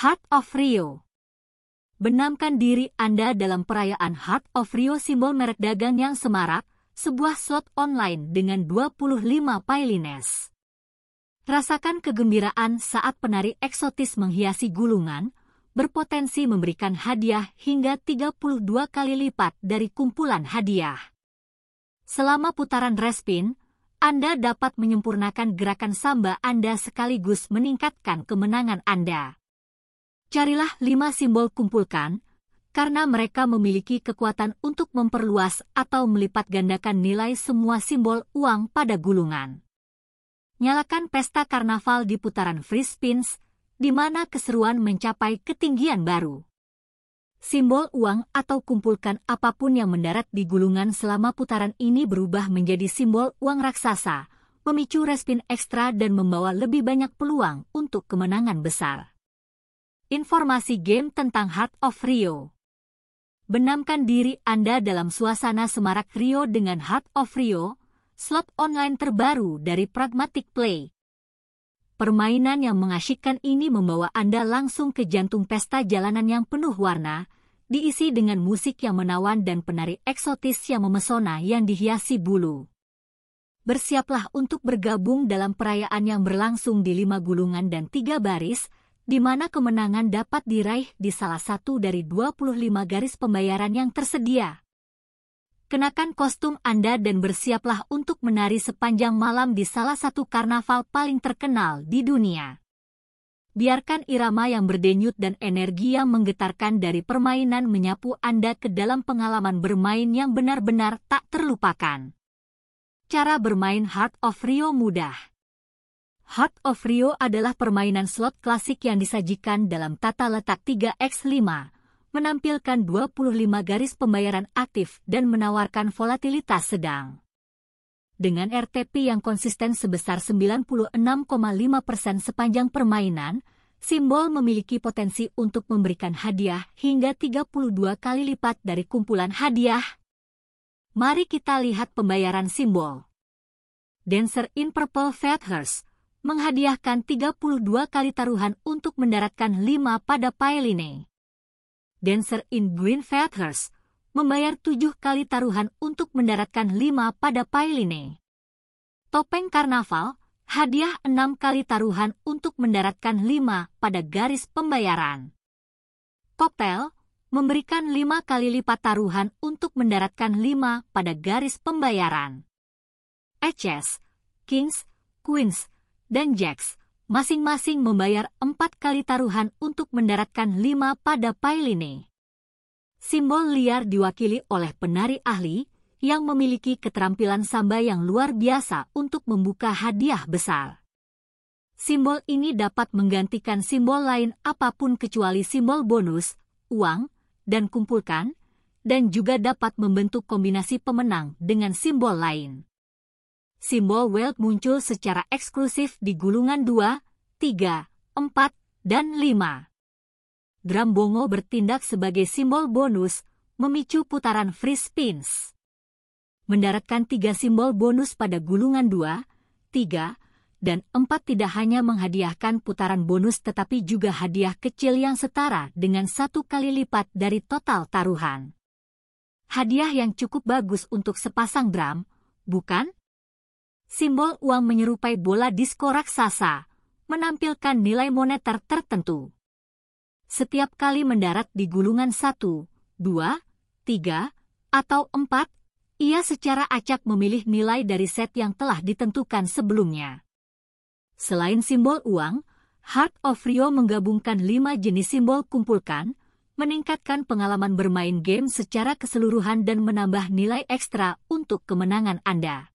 Heart of Rio Benamkan diri Anda dalam perayaan Heart of Rio simbol merek dagang yang semarak, sebuah slot online dengan 25 pailines. Rasakan kegembiraan saat penari eksotis menghiasi gulungan, berpotensi memberikan hadiah hingga 32 kali lipat dari kumpulan hadiah. Selama putaran respin, Anda dapat menyempurnakan gerakan samba Anda sekaligus meningkatkan kemenangan Anda. Carilah lima simbol kumpulkan, karena mereka memiliki kekuatan untuk memperluas atau melipat gandakan nilai semua simbol uang pada gulungan. Nyalakan pesta karnaval di putaran free spins, di mana keseruan mencapai ketinggian baru. Simbol uang atau kumpulkan apa pun yang mendarat di gulungan selama putaran ini berubah menjadi simbol uang raksasa, memicu respin ekstra dan membawa lebih banyak peluang untuk kemenangan besar. Informasi game tentang Heart of Rio. Benamkan diri Anda dalam suasana semarak Rio dengan Heart of Rio, slot online terbaru dari Pragmatic Play. Permainan yang mengasyikkan ini membawa Anda langsung ke jantung pesta jalanan yang penuh warna, diisi dengan musik yang menawan dan penari eksotis yang memesona yang dihiasi bulu. Bersiaplah untuk bergabung dalam perayaan yang berlangsung di lima gulungan dan tiga baris, di mana kemenangan dapat diraih di salah satu dari 25 garis pembayaran yang tersedia. Kenakan kostum Anda dan bersiaplah untuk menari sepanjang malam di salah satu karnaval paling terkenal di dunia. Biarkan irama yang berdenyut dan energi yang menggetarkan dari permainan menyapu Anda ke dalam pengalaman bermain yang benar-benar tak terlupakan. Cara bermain Heart of Rio mudah. Heart of Rio adalah permainan slot klasik yang disajikan dalam tata letak 3x5, menampilkan 25 garis pembayaran aktif dan menawarkan volatilitas sedang. Dengan RTP yang konsisten sebesar 96,5% sepanjang permainan, simbol memiliki potensi untuk memberikan hadiah hingga 32 kali lipat dari kumpulan hadiah. Mari kita lihat pembayaran simbol. Dancer in Purple Feathers menghadiahkan 32 kali taruhan untuk mendaratkan 5 pada Pailine. Dancer in Green Feathers membayar 7 kali taruhan untuk mendaratkan 5 pada Pailine. Topeng Karnaval hadiah 6 kali taruhan untuk mendaratkan 5 pada garis pembayaran. Cocktail memberikan 5 kali lipat taruhan untuk mendaratkan 5 pada garis pembayaran. HS, Kings, Queens, dan Jax masing-masing membayar empat kali taruhan untuk mendaratkan lima pada Pailine. Simbol liar diwakili oleh penari ahli yang memiliki keterampilan samba yang luar biasa untuk membuka hadiah besar. Simbol ini dapat menggantikan simbol lain apa pun kecuali simbol bonus, uang, dan kumpulkan, dan juga dapat membentuk kombinasi pemenang dengan simbol lain simbol Wealth muncul secara eksklusif di gulungan 2, 3, 4, dan 5. Drum bongo bertindak sebagai simbol bonus, memicu putaran free spins. Mendaratkan tiga simbol bonus pada gulungan 2, 3, dan 4 tidak hanya menghadiahkan putaran bonus tetapi juga hadiah kecil yang setara dengan satu kali lipat dari total taruhan. Hadiah yang cukup bagus untuk sepasang drum, bukan? Simbol uang menyerupai bola disko raksasa, menampilkan nilai moneter tertentu. Setiap kali mendarat di gulungan satu, dua, tiga, atau empat, ia secara acak memilih nilai dari set yang telah ditentukan sebelumnya. Selain simbol uang, Heart of Rio menggabungkan lima jenis simbol kumpulkan, meningkatkan pengalaman bermain game secara keseluruhan dan menambah nilai ekstra untuk kemenangan Anda.